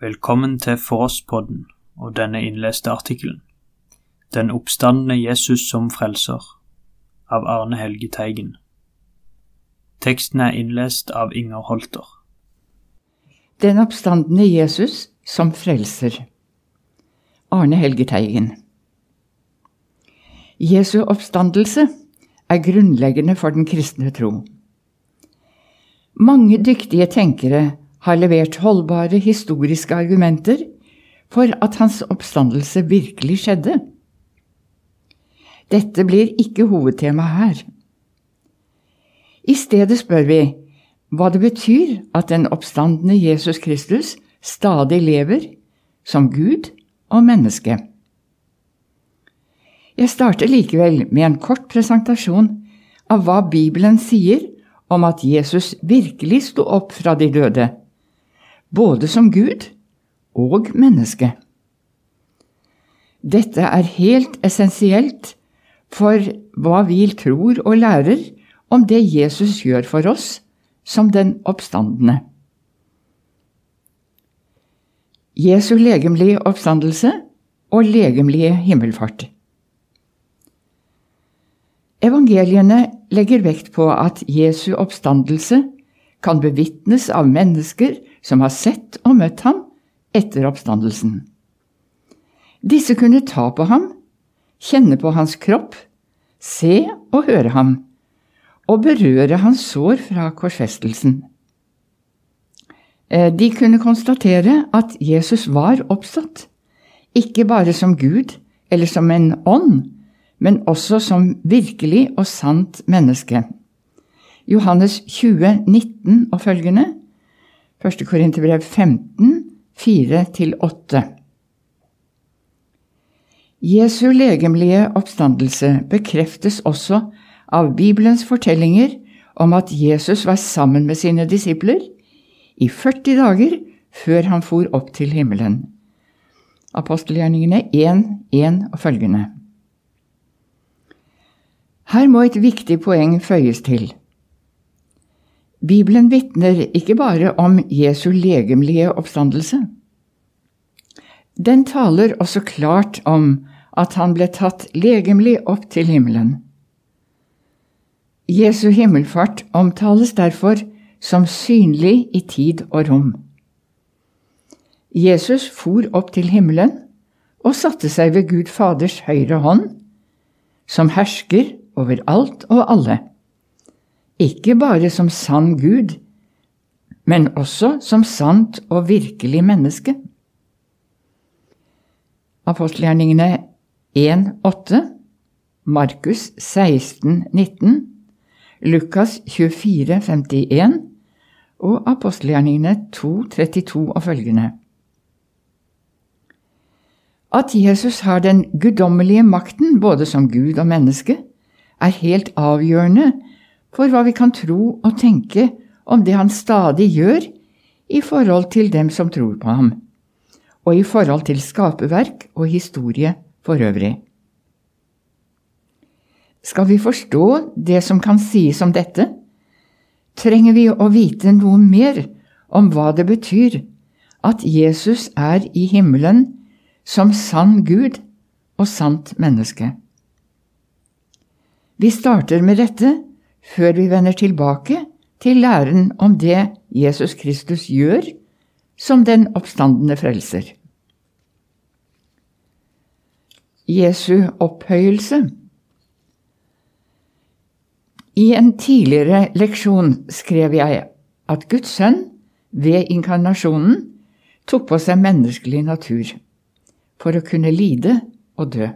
Velkommen til Forosspodden og denne innleste artikkelen. Den oppstandende Jesus som frelser av Arne Helge Teigen. Teksten er innlest av Inger Holter. Den oppstandende Jesus som frelser. Arne Helge Teigen. Jesu oppstandelse er grunnleggende for den kristne tro. Mange dyktige tenkere har levert holdbare historiske argumenter for at hans oppstandelse virkelig skjedde. Dette blir ikke hovedtema her. I stedet spør vi hva det betyr at den oppstandende Jesus Kristus stadig lever som Gud og menneske. Jeg starter likevel med en kort presentasjon av hva Bibelen sier om at Jesus virkelig sto opp fra de døde, både som Gud og menneske. Dette er helt essensielt for hva vi tror og lærer om det Jesus gjør for oss som den oppstandende. Jesu legemlige oppstandelse og legemlige himmelfart. Evangeliene legger vekt på at Jesu oppstandelse kan bevitnes av mennesker som har sett og møtt ham etter oppstandelsen. Disse kunne ta på ham, kjenne på hans kropp, se og høre ham, og berøre hans sår fra korsfestelsen. Eh, de kunne konstatere at Jesus var oppstått, ikke bare som Gud eller som en ånd, men også som virkelig og sant menneske. Johannes 20, 19 og følgende, 1. Korinterbrev 15, 4-8. Jesu legemlige oppstandelse bekreftes også av Bibelens fortellinger om at Jesus var sammen med sine disipler i 40 dager før han for opp til himmelen. Apostelgjerningene 1, 1 og følgende. Her må et viktig poeng føyes til. Bibelen vitner ikke bare om Jesu legemlige oppstandelse. Den taler også klart om at han ble tatt legemlig opp til himmelen. Jesu himmelfart omtales derfor som synlig i tid og rom. Jesus for opp til himmelen og satte seg ved Gud Faders høyre hånd, som hersker over alt og alle ikke bare som sann Gud, men også som sant og virkelig menneske. Apostelgjerningene 1,8, Markus 16,19, Lukas 24,51 og apostelgjerningene 2,32 og følgende. At Jesus har den guddommelige makten både som Gud og menneske, er helt avgjørende for hva vi kan tro og tenke om det han stadig gjør i forhold til dem som tror på ham, og i forhold til skaperverk og historie for øvrig. Skal vi forstå det som kan sies om dette, trenger vi å vite noe mer om hva det betyr at Jesus er i himmelen som sann Gud og sant menneske. Vi starter med dette før vi vender tilbake til læren om det Jesus Kristus gjør som den oppstandende frelser. Jesu opphøyelse I en tidligere leksjon skrev jeg at Guds sønn ved inkarnasjonen tok på seg menneskelig natur for å kunne lide og dø.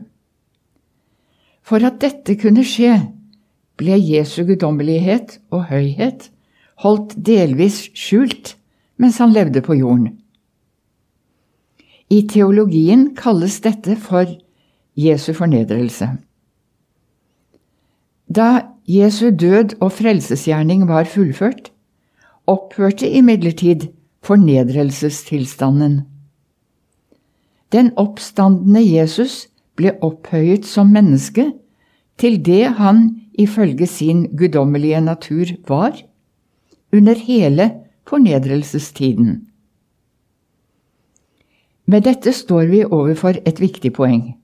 For at dette kunne skje, ble Jesu guddommelighet og høyhet holdt delvis skjult mens han levde på jorden. I teologien kalles dette for Jesu fornedrelse. Da Jesu død og frelsesgjerning var fullført, opphørte imidlertid fornedrelsestilstanden. Den oppstandende Jesus ble opphøyet som menneske til det han ifølge sin guddommelige natur var, under hele fornedrelsestiden. Med dette står vi overfor et viktig poeng.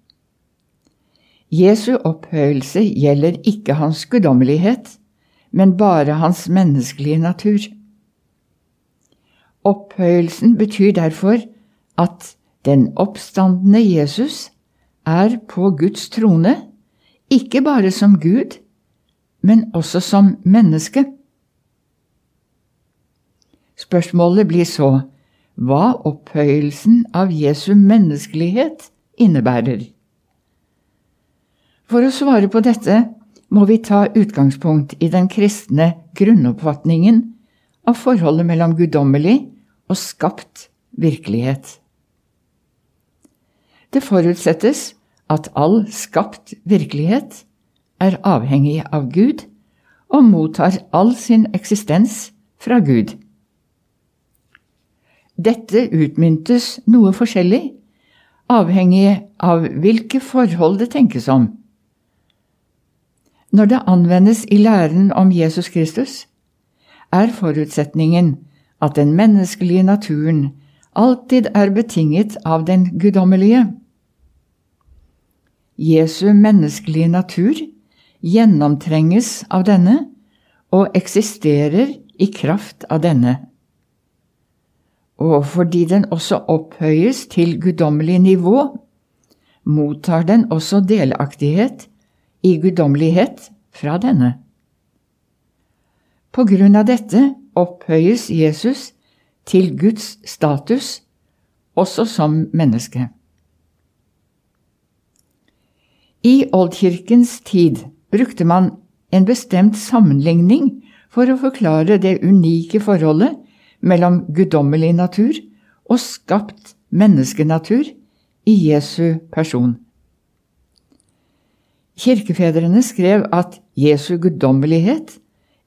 Jesu opphøyelse gjelder ikke hans guddommelighet, men bare hans menneskelige natur. Opphøyelsen betyr derfor at den oppstandende Jesus er på Guds trone, ikke bare som Gud, men også som menneske. Spørsmålet blir så hva opphøyelsen av Jesu menneskelighet innebærer. For å svare på dette må vi ta utgangspunkt i den kristne grunnoppfatningen av forholdet mellom guddommelig og skapt virkelighet. Det forutsettes at all skapt virkelighet er avhengig av Gud og mottar all sin eksistens fra Gud. Dette utmyntes noe forskjellig, avhengig av hvilke forhold det tenkes om. Når det anvendes i læren om Jesus Kristus, er forutsetningen at den menneskelige naturen alltid er betinget av den guddommelige. Jesu menneskelige natur gjennomtrenges av denne og eksisterer i kraft av denne. Og fordi den også opphøyes til guddommelig nivå, mottar den også delaktighet i guddommelighet fra denne. På grunn av dette opphøyes Jesus til Guds status også som menneske. I oldkirkens tid brukte man en bestemt sammenligning for å forklare det unike forholdet mellom guddommelig natur og skapt menneskenatur i Jesu person. Kirkefedrene skrev at Jesu guddommelighet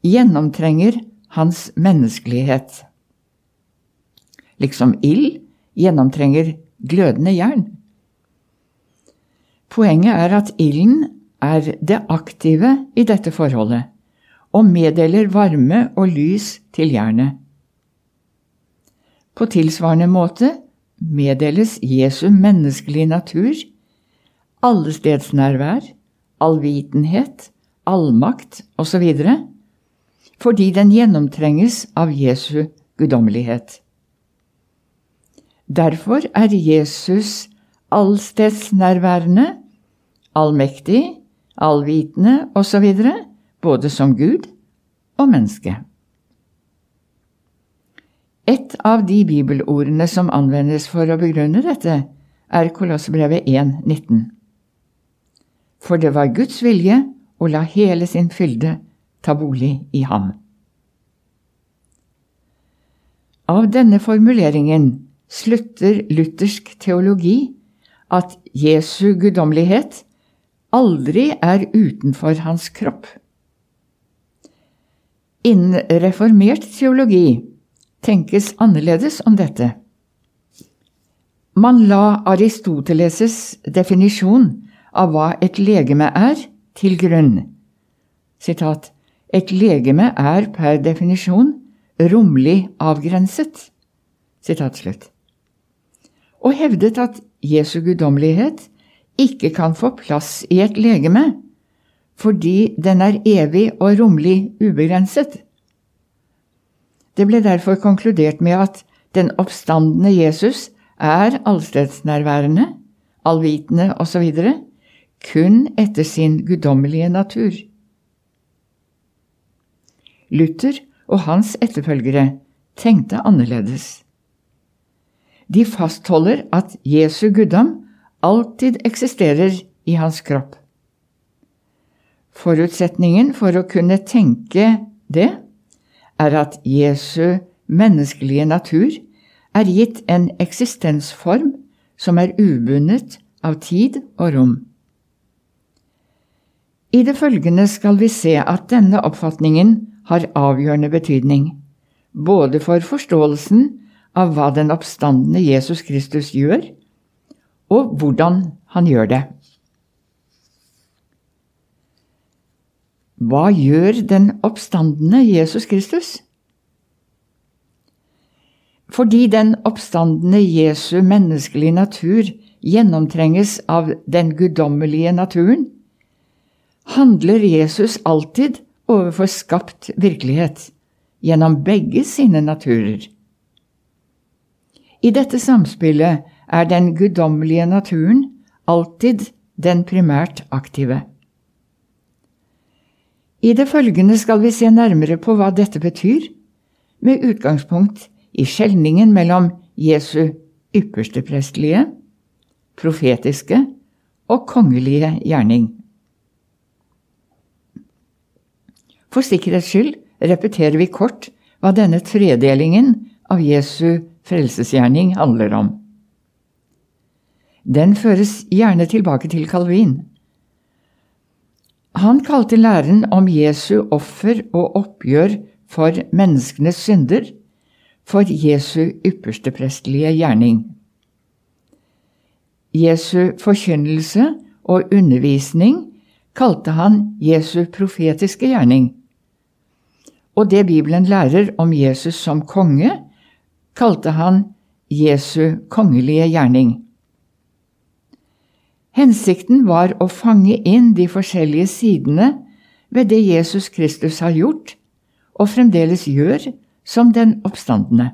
gjennomtrenger hans menneskelighet. Liksom ild gjennomtrenger glødende jern. Poenget er at ilden er det aktive i dette forholdet, og meddeler varme og lys til jernet. På tilsvarende måte meddeles Jesu menneskelige natur allestedsnærvær, allvitenhet, allmakt osv. fordi den gjennomtrenges av Jesu guddommelighet. Derfor er Jesus allstedsnærværende, allmektig, allvitende osv., både som Gud og menneske. Et av de bibelordene som anvendes for å begrunne dette, er Kolossebrevet 1,19 for det var Guds vilje å la hele sin fylde ta bolig i ham. Av denne formuleringen slutter luthersk teologi at Jesu guddommelighet aldri er utenfor hans kropp. Innen reformert teologi tenkes annerledes om dette. Man la Aristoteles' definisjon av hva et legeme er, til grunn. Sitat, et legeme er per definisjon romlig avgrenset. Sitat slutt. Og hevdet at Jesu guddommelighet ikke kan få plass i et legeme fordi den er evig og romlig ubegrenset. Det ble derfor konkludert med at den oppstandende Jesus er allstedsnærværende, allvitende osv., kun etter sin guddommelige natur. Luther og hans etterfølgere tenkte annerledes. De fastholder at Jesu guddom alltid eksisterer i hans kropp. Forutsetningen for å kunne tenke det er at Jesu menneskelige natur er gitt en eksistensform som er ubundet av tid og rom. I det følgende skal vi se at denne oppfatningen har avgjørende betydning, både for forståelsen av hva den oppstandende Jesus Kristus gjør, og hvordan han gjør det. Hva gjør den oppstandende Jesus Kristus? Fordi den oppstandende Jesu menneskelige natur gjennomtrenges av den guddommelige naturen, handler Jesus alltid overfor skapt virkelighet, gjennom begge sine naturer. I dette samspillet er den guddommelige naturen alltid den primært aktive. I det følgende skal vi se nærmere på hva dette betyr, med utgangspunkt i skjelningen mellom Jesu ypperste prestelige, profetiske og kongelige gjerning. For sikkerhets skyld repeterer vi kort hva denne tredelingen av Jesu frelsesgjerning handler om. Den føres gjerne tilbake til Calvin. Han kalte læren om Jesu offer og oppgjør for menneskenes synder for Jesu ypperste prestelige gjerning. Jesu forkynnelse og undervisning kalte han Jesu profetiske gjerning. Og det Bibelen lærer om Jesus som konge, kalte han Jesu kongelige gjerning. Hensikten var å fange inn de forskjellige sidene ved det Jesus Kristus har gjort, og fremdeles gjør, som den oppstandende.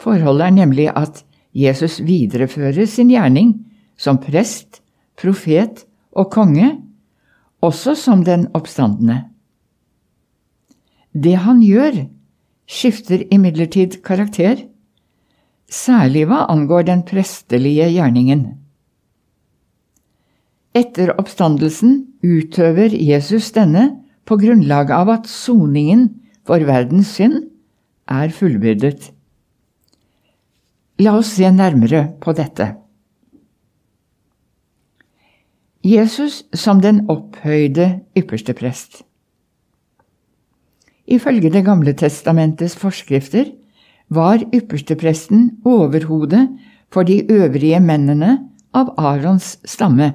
Forholdet er nemlig at Jesus viderefører sin gjerning som prest, profet og konge, også som den oppstandende. Det han gjør, skifter imidlertid karakter særlig hva angår den prestelige gjerningen. Etter oppstandelsen utøver Jesus denne på grunnlag av at soningen for verdens synd er fullbyrdet. La oss se nærmere på dette. Jesus som den opphøyde ypperste prest. Ifølge Det gamle testamentets forskrifter var ypperstepresten overhodet for de øvrige mennene av Arons stamme,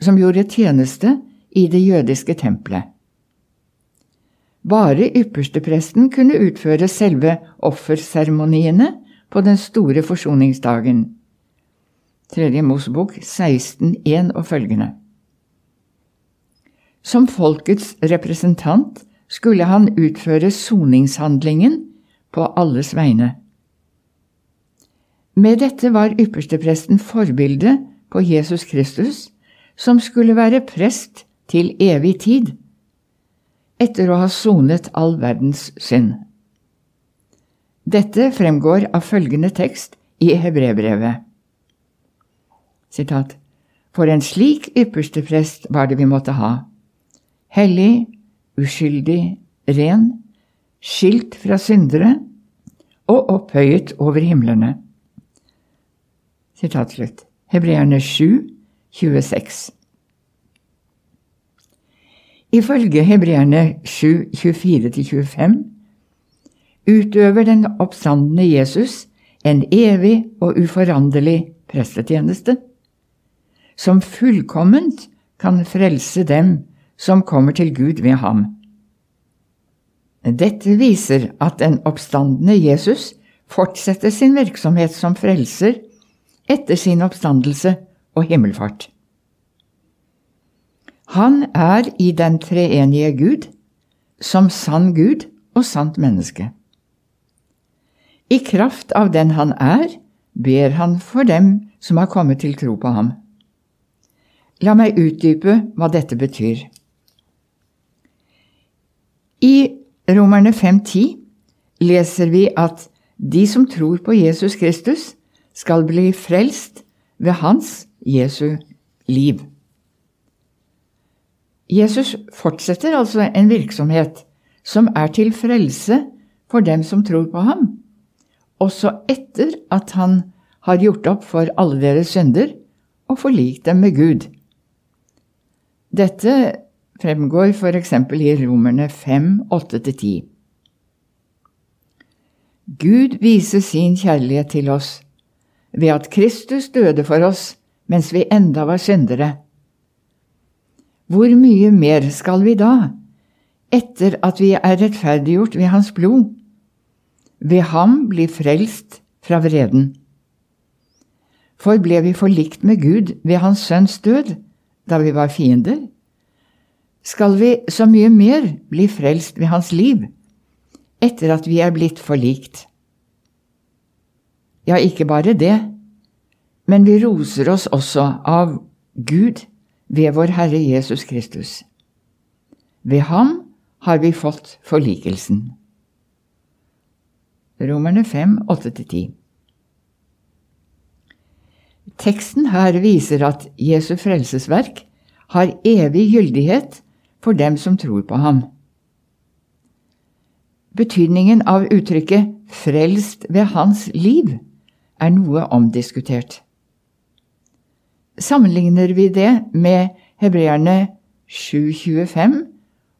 som gjorde tjeneste i det jødiske tempelet. Bare ypperstepresten kunne utføre selve offerseremoniene på den store forsoningsdagen. 3. Mosebok 16.1 og følgende. Som folkets representant skulle han utføre soningshandlingen på alles vegne. Med dette var ypperstepresten forbilde på Jesus Kristus, som skulle være prest til evig tid, etter å ha sonet all verdens synd. Dette fremgår av følgende tekst i Hebrebrevet. Sitat. For en slik yppersteprest var det vi måtte ha. Hellig, uskyldig, ren, skilt fra syndere og opphøyet over himlene. Sitat slutt. Hebreerne 7, 26. Ifølge Hebreerne 7, 24-25 utøver den oppstandende Jesus en evig og uforanderlig prestetjeneste, som fullkomment kan frelse dem som kommer til Gud ved ham. Dette viser at den oppstandende Jesus fortsetter sin virksomhet som frelser etter sin oppstandelse og himmelfart. Han er i den treenige Gud, som sann Gud og sant menneske. I kraft av den han er, ber han for dem som har kommet til tro på ham. La meg utdype hva dette betyr. I Romerne 5.10 leser vi at de som tror på Jesus Kristus, skal bli frelst ved hans, Jesu, liv. Jesus fortsetter altså en virksomhet som er til frelse for dem som tror på ham, også etter at han har gjort opp for alle deres synder og forlikt dem med Gud. Dette fremgår f.eks. i Romerne 5, 8-10. Gud viser sin kjærlighet til oss ved at Kristus døde for oss mens vi enda var syndere. Hvor mye mer skal vi da, etter at vi er rettferdiggjort ved Hans blod, ved ham bli frelst fra vreden. For ble vi forlikt med Gud ved Hans Sønns død, da vi var fiender? Skal vi så mye mer bli frelst ved Hans liv, etter at vi er blitt forlikt? Ja, ikke bare det, men vi roser oss også av Gud ved vår Herre Jesus Kristus. Ved ham har vi fått forlikelsen. Romerne 5, 8-10 Teksten her viser at Jesu frelsesverk har evig gyldighet for dem som tror på ham. Betydningen av uttrykket 'frelst ved hans liv' er noe omdiskutert. Sammenligner vi det med hebreerne 7.25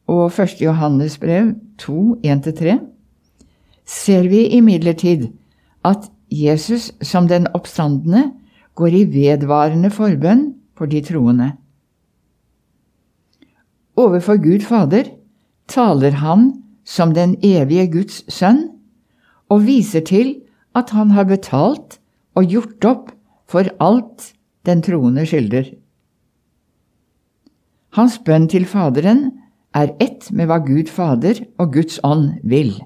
og 1. Johannes brev 2.1-3, ser vi imidlertid at Jesus som den oppstandende går i vedvarende forbønn for de troende. Overfor Gud Fader taler han som den evige Guds sønn og viser til at han har betalt og gjort opp for alt den troende skylder. Hans bønn til Faderen er ett med hva Gud Fader og Guds ånd vil.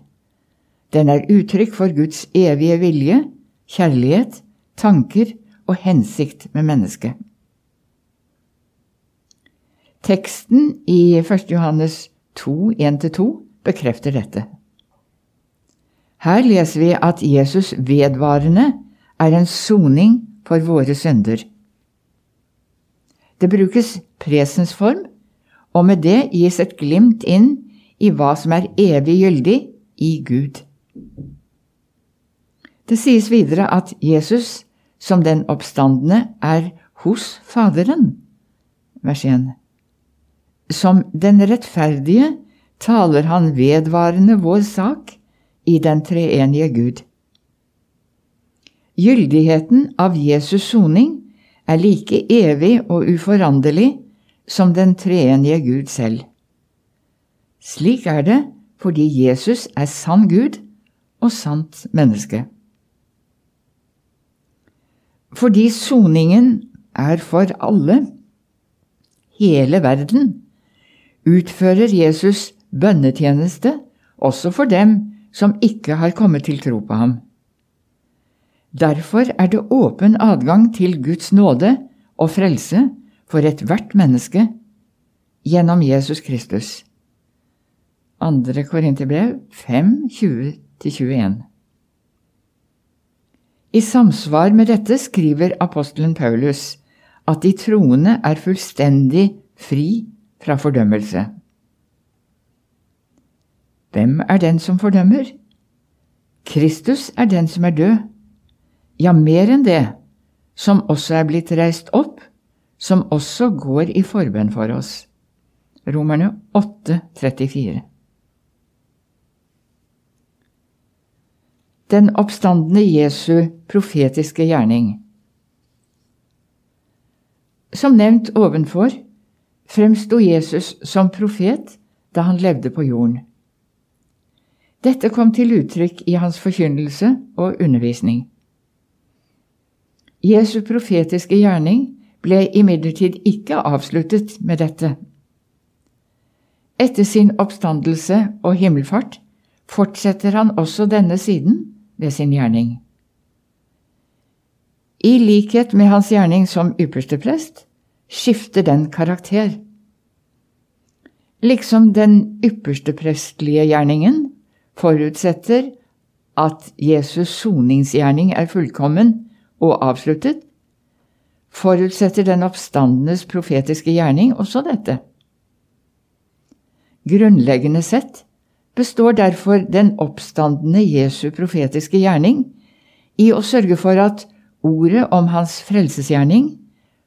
Den er uttrykk for Guds evige vilje, kjærlighet, tanker og hensikt med mennesket. Teksten i 1. Johannes 2, 1-2 bekrefter dette. Her leser vi at Jesus vedvarende er en soning for våre synder. Det brukes presens form, og med det gis et glimt inn i hva som er evig gyldig i Gud. Det sies videre at Jesus som den oppstandende er hos Faderen. Vers 1. Som den rettferdige taler han vedvarende vår sak i den treenige Gud. Gyldigheten av Jesus soning er like evig og uforanderlig som den treenige Gud selv. Slik er det fordi Jesus er sann Gud og sant menneske. Fordi soningen er for alle, hele verden, utfører Jesus bønnetjeneste også for dem som ikke har kommet til tro på ham. Derfor er det åpen adgang til Guds nåde og frelse for ethvert menneske gjennom Jesus Kristus. 2. Korinterbrev 5, 20-21 i samsvar med dette skriver apostelen Paulus at de troende er fullstendig fri fra fordømmelse. Hvem er den som fordømmer? Kristus er den som er død. Ja, mer enn det, som også er blitt reist opp, som også går i forbønn for oss. Romerne 8, 34. den oppstandende Jesu profetiske gjerning. Som nevnt ovenfor fremsto Jesus som profet da han levde på jorden. Dette kom til uttrykk i hans forkynnelse og undervisning. Jesu profetiske gjerning ble imidlertid ikke avsluttet med dette. Etter sin oppstandelse og himmelfart fortsetter han også denne siden ved sin gjerning. I likhet med hans gjerning som ypperste prest skifter den karakter. Liksom den ypperste prestlige gjerningen forutsetter at Jesus' soningsgjerning er fullkommen og avsluttet, forutsetter den oppstandenes profetiske gjerning også dette. Grunnleggende sett består derfor den oppstandende Jesu profetiske gjerning i å sørge for at ordet om hans frelsesgjerning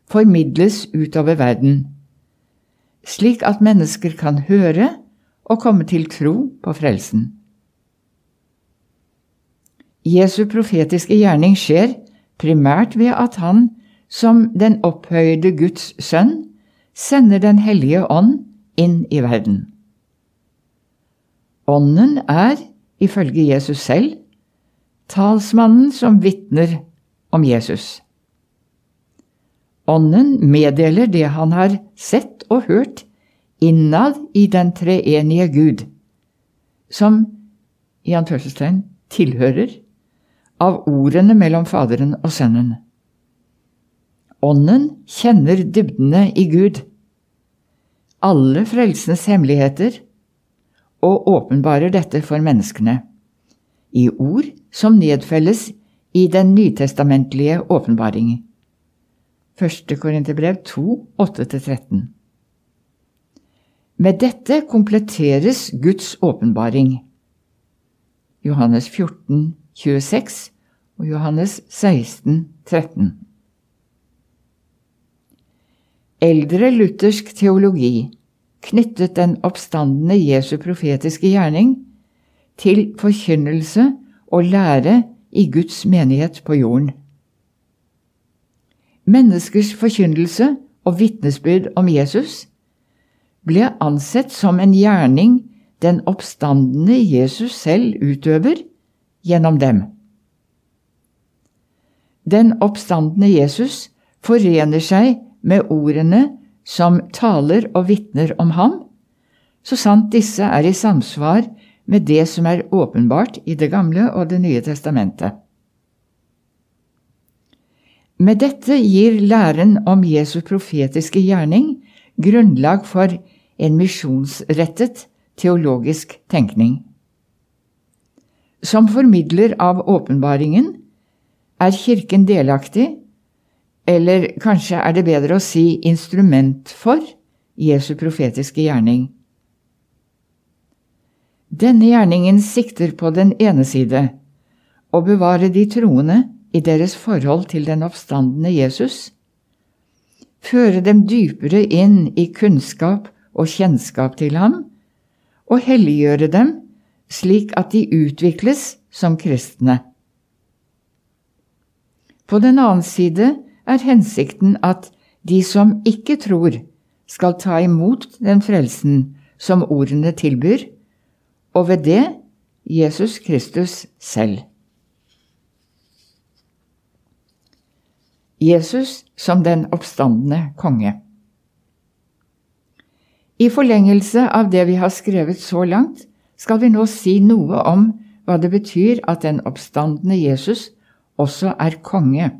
formidles utover verden, slik at mennesker kan høre og komme til tro på frelsen. Jesu profetiske gjerning skjer primært ved at han, som den opphøyde Guds sønn, sender Den hellige ånd inn i verden. Ånden er, ifølge Jesus selv, talsmannen som vitner om Jesus. Ånden meddeler det han har sett og hørt innad i den treenige Gud, som i anførselstegn tilhører av ordene mellom Faderen og Sønnen. Ånden kjenner dybdene i Gud, alle frelsens hemmeligheter, og åpenbarer dette for menneskene, i ord som nedfelles i den nytestamentlige åpenbaring. 1. Korinterbrev 2, 8-13. Med dette kompletteres Guds åpenbaring. Johannes 14, 26 og Johannes 16, 13. Eldre luthersk teologi knyttet den oppstandende Jesu profetiske gjerning til forkynnelse og lære i Guds menighet på jorden. Menneskers forkynnelse og vitnesbyrd om Jesus ble ansett som en gjerning den oppstandende Jesus selv utøver gjennom dem. Den oppstandende Jesus forener seg med ordene som taler og vitner om ham, så sant disse er i samsvar med det som er åpenbart i Det gamle og Det nye testamentet. Med dette gir læren om Jesu profetiske gjerning grunnlag for en misjonsrettet teologisk tenkning. Som formidler av åpenbaringen er Kirken delaktig, eller kanskje er det bedre å si instrument for, Jesu profetiske gjerning. Denne gjerningen sikter på den ene side å bevare de troende i deres forhold til den oppstandende Jesus, føre dem dypere inn i kunnskap og kjennskap til ham, og helliggjøre dem slik at de utvikles som kristne. På den annen side er hensikten at de som ikke tror, skal ta imot den frelsen som ordene tilbyr, og ved det Jesus Kristus selv. Jesus som den oppstandende konge. I forlengelse av det vi har skrevet så langt, skal vi nå si noe om hva det betyr at den oppstandende Jesus også er konge.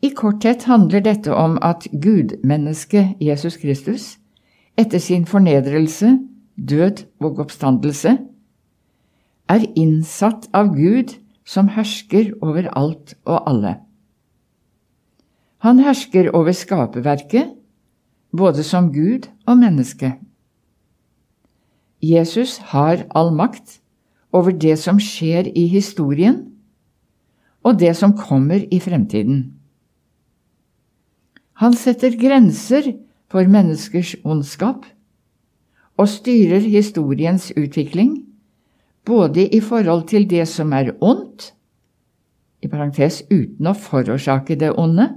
I korthet handler dette om at gudmennesket Jesus Kristus, etter sin fornedrelse, død og oppstandelse, er innsatt av Gud som hersker over alt og alle. Han hersker over skaperverket, både som Gud og menneske. Jesus har all makt over det som skjer i historien, og det som kommer i fremtiden. Han setter grenser for menneskers ondskap og styrer historiens utvikling, både i forhold til det som er ondt, i parentes uten å forårsake det onde,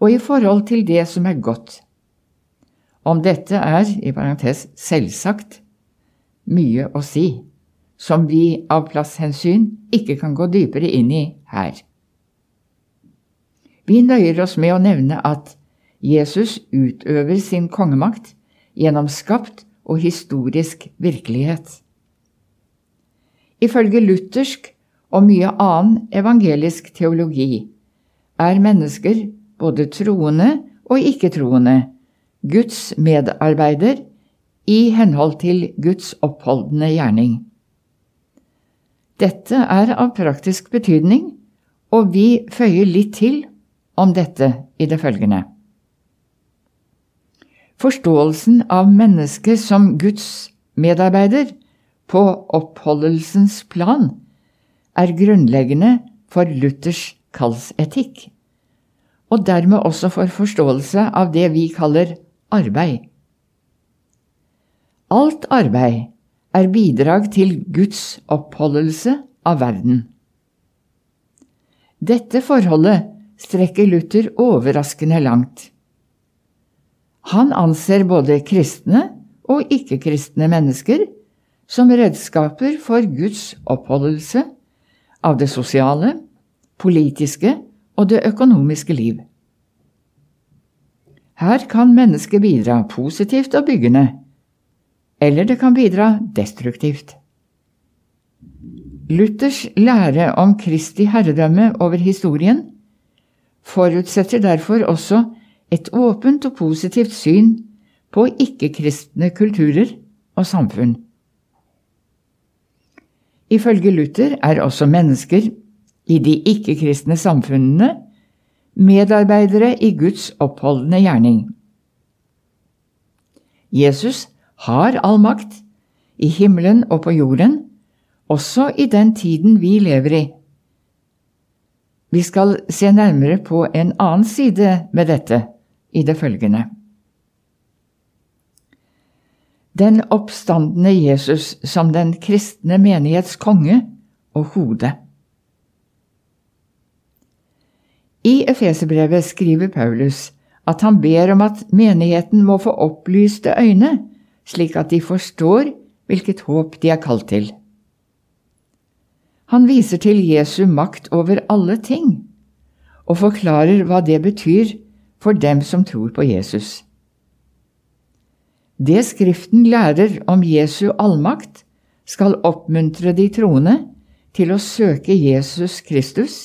og i forhold til det som er godt. Om dette er, i parentes selvsagt, mye å si, som vi av plasshensyn ikke kan gå dypere inn i her. Vi nøyer oss med å nevne at Jesus utøver sin kongemakt gjennom skapt og historisk virkelighet. Ifølge luthersk og mye annen evangelisk teologi er mennesker, både troende og ikke-troende, Guds medarbeider i henhold til Guds oppholdende gjerning. Dette er av praktisk betydning, og vi føyer litt til om dette i det følgende. Forståelsen av mennesket som Guds medarbeider på oppholdelsens plan er grunnleggende for Luthers kallsetikk, og dermed også for forståelse av det vi kaller arbeid. Alt arbeid er bidrag til Guds oppholdelse av verden. Dette forholdet strekker Luther overraskende langt. Han anser både kristne og ikke-kristne mennesker som redskaper for Guds oppholdelse av det sosiale, politiske og det økonomiske liv. Her kan mennesket bidra positivt og byggende, eller det kan bidra destruktivt. Luthers lære om Kristi herredømme over historien forutsetter derfor også et åpent og positivt syn på ikke-kristne kulturer og samfunn. Ifølge Luther er også mennesker i de ikke-kristne samfunnene medarbeidere i Guds oppholdende gjerning. Jesus har all makt, i himmelen og på jorden, også i den tiden vi lever i. Vi skal se nærmere på en annen side med dette i det følgende. Den oppstandende Jesus som den kristne menighets konge og hode. I Efeserbrevet skriver Paulus at han ber om at menigheten må få opplyste øyne, slik at de forstår hvilket håp de er kalt til. Han viser til Jesu makt over alle ting, og forklarer hva det betyr for dem som tror på Jesus. Det Skriften lærer om Jesu allmakt, skal oppmuntre de troende til å søke Jesus Kristus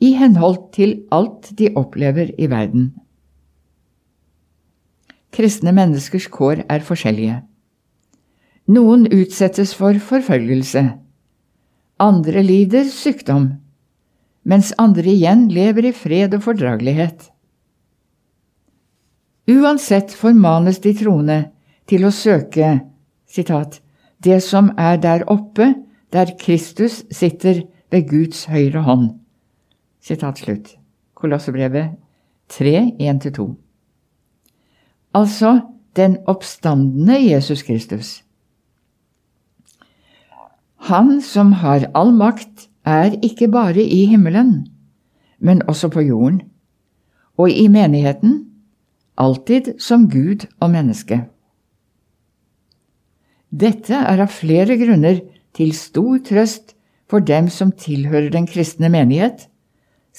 i henhold til alt de opplever i verden. Kristne menneskers kår er forskjellige. Noen utsettes for forfølgelse andre lider sykdom, mens andre igjen lever i fred og fordragelighet. Uansett formanes de troende til å søke citat, det som er der oppe, der Kristus sitter ved Guds høyre hånd. Sitat slutt. Kolossebrevet 3, 1-2. Altså den oppstandende Jesus Kristus. Han som har all makt, er ikke bare i himmelen, men også på jorden, og i menigheten, alltid som Gud og menneske. Dette er av flere grunner til stor trøst for dem som tilhører den kristne menighet,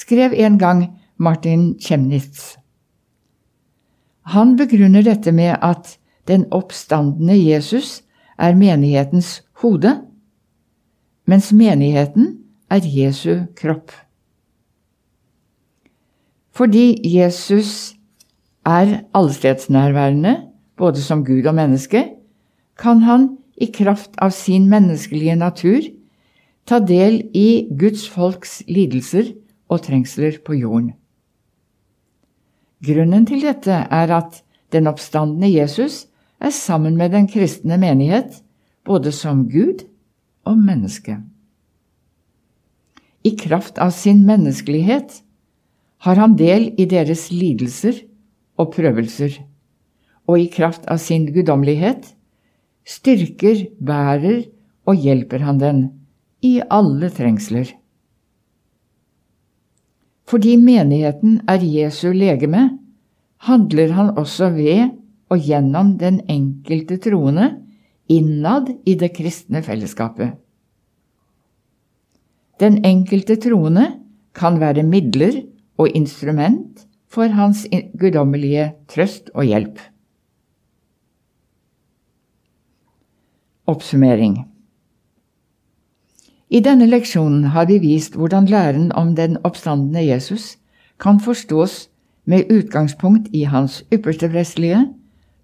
skrev en gang Martin Chemnitz. Han begrunner dette med at den oppstandende Jesus er menighetens hode, mens menigheten er Jesu kropp. Fordi Jesus er allestedsnærværende, både som Gud og menneske, kan han i kraft av sin menneskelige natur ta del i Guds folks lidelser og trengsler på jorden. Grunnen til dette er at den oppstandende Jesus er sammen med den kristne menighet, både som Gud og menneske. I kraft av sin menneskelighet har han del i deres lidelser og prøvelser, og i kraft av sin guddommelighet styrker, bærer og hjelper han den i alle trengsler. Fordi menigheten er Jesu legeme, handler han også ved og gjennom den enkelte troende innad i det kristne fellesskapet. Den enkelte troende kan være midler og instrument for hans guddommelige trøst og hjelp. Oppsummering I denne leksjonen har vi vist hvordan læren om den oppstandende Jesus kan forstås med utgangspunkt i hans ypperste prestelige,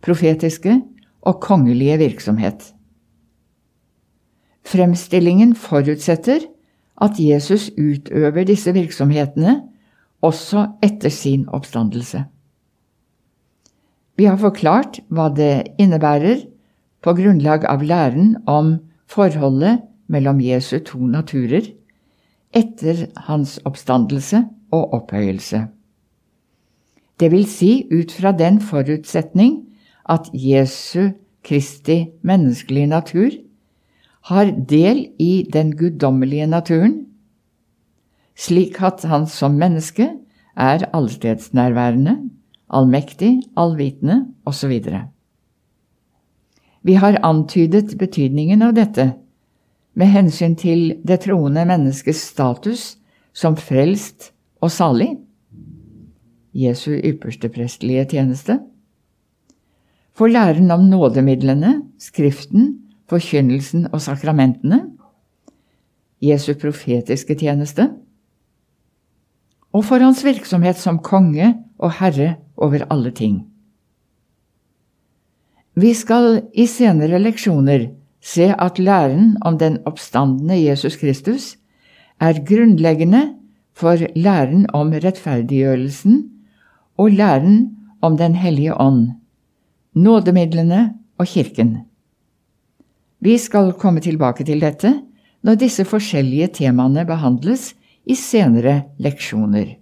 profetiske og kongelige virksomhet. Fremstillingen forutsetter at Jesus utøver disse virksomhetene også etter sin oppstandelse. Vi har forklart hva det innebærer på grunnlag av læren om forholdet mellom Jesu to naturer etter hans oppstandelse og opphøyelse. Det vil si ut fra den forutsetning at Jesu Kristi menneskelige natur har del i den guddommelige naturen, slik at han som menneske er allstedsnærværende, allmektig, allvitende osv. Vi har antydet betydningen av dette med hensyn til det troende menneskets status som frelst og salig, Jesu ypperste prestelige tjeneste, for læren om nådemidlene, Skriften, forkynnelsen og sakramentene, Jesu profetiske tjeneste, og for hans virksomhet som konge og herre over alle ting. Vi skal i senere leksjoner se at læren om den oppstandende Jesus Kristus er grunnleggende for læren om rettferdiggjørelsen og læren om Den hellige ånd, nådemidlene og Kirken. Vi skal komme tilbake til dette når disse forskjellige temaene behandles i senere leksjoner.